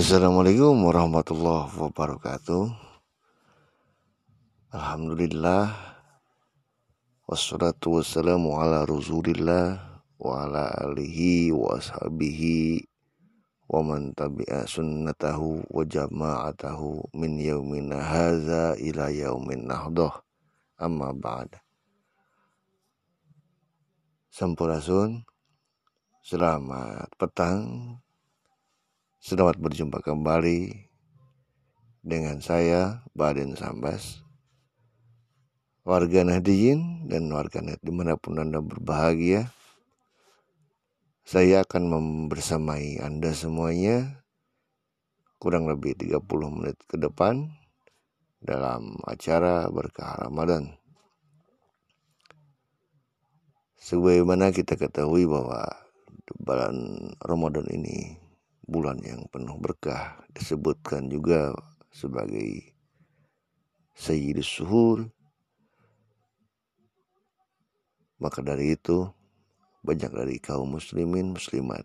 Assalamualaikum warahmatullahi wabarakatuh. Alhamdulillah. Wassalatu wassalamu ala rasulillah Wa ala alihi wa ashabihi Wa man tabi'a sunnatahu wa jama'atahu Min yaumina haza ila yaumin nahdoh. Amma ba'da. Sampurasun. Selamat petang Selamat berjumpa kembali dengan saya Baden Sambas. Warga Nahdiyin dan warga net di mana pun Anda berbahagia Saya akan membersamai Anda semuanya Kurang lebih 30 menit ke depan Dalam acara berkah Ramadan. Sebagaimana kita ketahui bahwa bulan Ramadan ini bulan yang penuh berkah disebutkan juga sebagai Sayyidus Suhur maka dari itu banyak dari kaum muslimin muslimat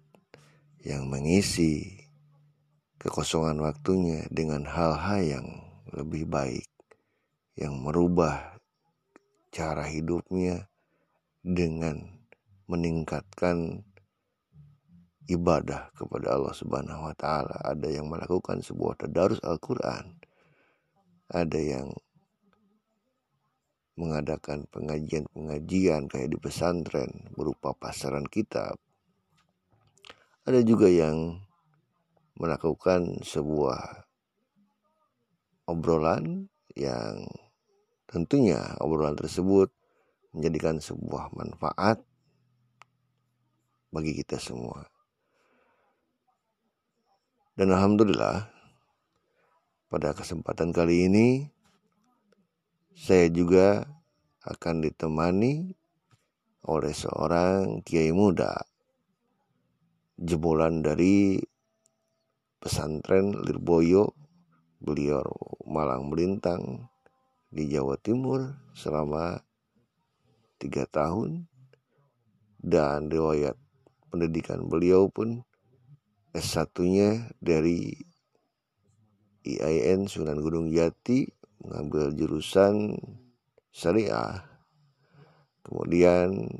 yang mengisi kekosongan waktunya dengan hal-hal yang lebih baik yang merubah cara hidupnya dengan meningkatkan ibadah kepada Allah Subhanahu wa taala, ada yang melakukan sebuah tadarus Al-Qur'an. Ada yang mengadakan pengajian-pengajian kayak di pesantren berupa pasaran kitab. Ada juga yang melakukan sebuah obrolan yang tentunya obrolan tersebut menjadikan sebuah manfaat bagi kita semua. Dan Alhamdulillah pada kesempatan kali ini saya juga akan ditemani oleh seorang kiai muda jebolan dari pesantren Lirboyo beliau Malang Melintang di Jawa Timur selama tiga tahun. Dan riwayat pendidikan beliau pun S1-nya dari IAIN Sunan Gunung Jati mengambil jurusan syariah. Kemudian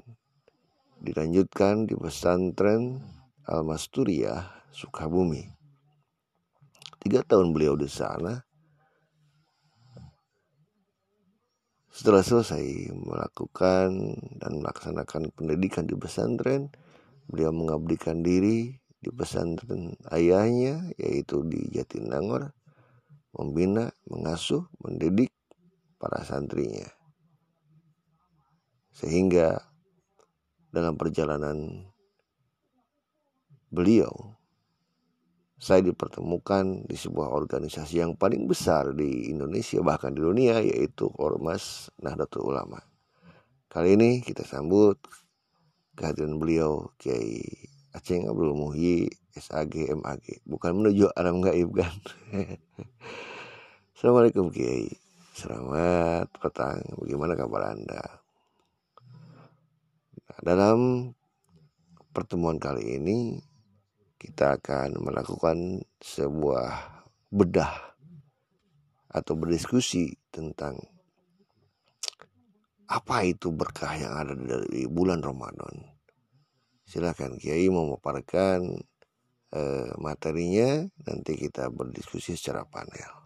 dilanjutkan di pesantren Al-Masturiyah Sukabumi. Tiga tahun beliau di sana. Setelah selesai melakukan dan melaksanakan pendidikan di pesantren, beliau mengabdikan diri di pesantren ayahnya yaitu di Jatinangor membina, mengasuh, mendidik para santrinya. Sehingga dalam perjalanan beliau saya dipertemukan di sebuah organisasi yang paling besar di Indonesia bahkan di dunia yaitu Ormas Nahdlatul Ulama. Kali ini kita sambut kehadiran beliau Kiai Aceh Abdul Muhyi SAG MAG bukan menuju alam gaib kan. Assalamualaikum Kiai. Selamat petang. Bagaimana kabar Anda? Nah, Dalam pertemuan kali ini Kita akan melakukan sebuah bedah Atau berdiskusi tentang Apa itu berkah yang ada dari bulan Ramadan Silakan Kiai memaparkan uh, materinya nanti kita berdiskusi secara panel.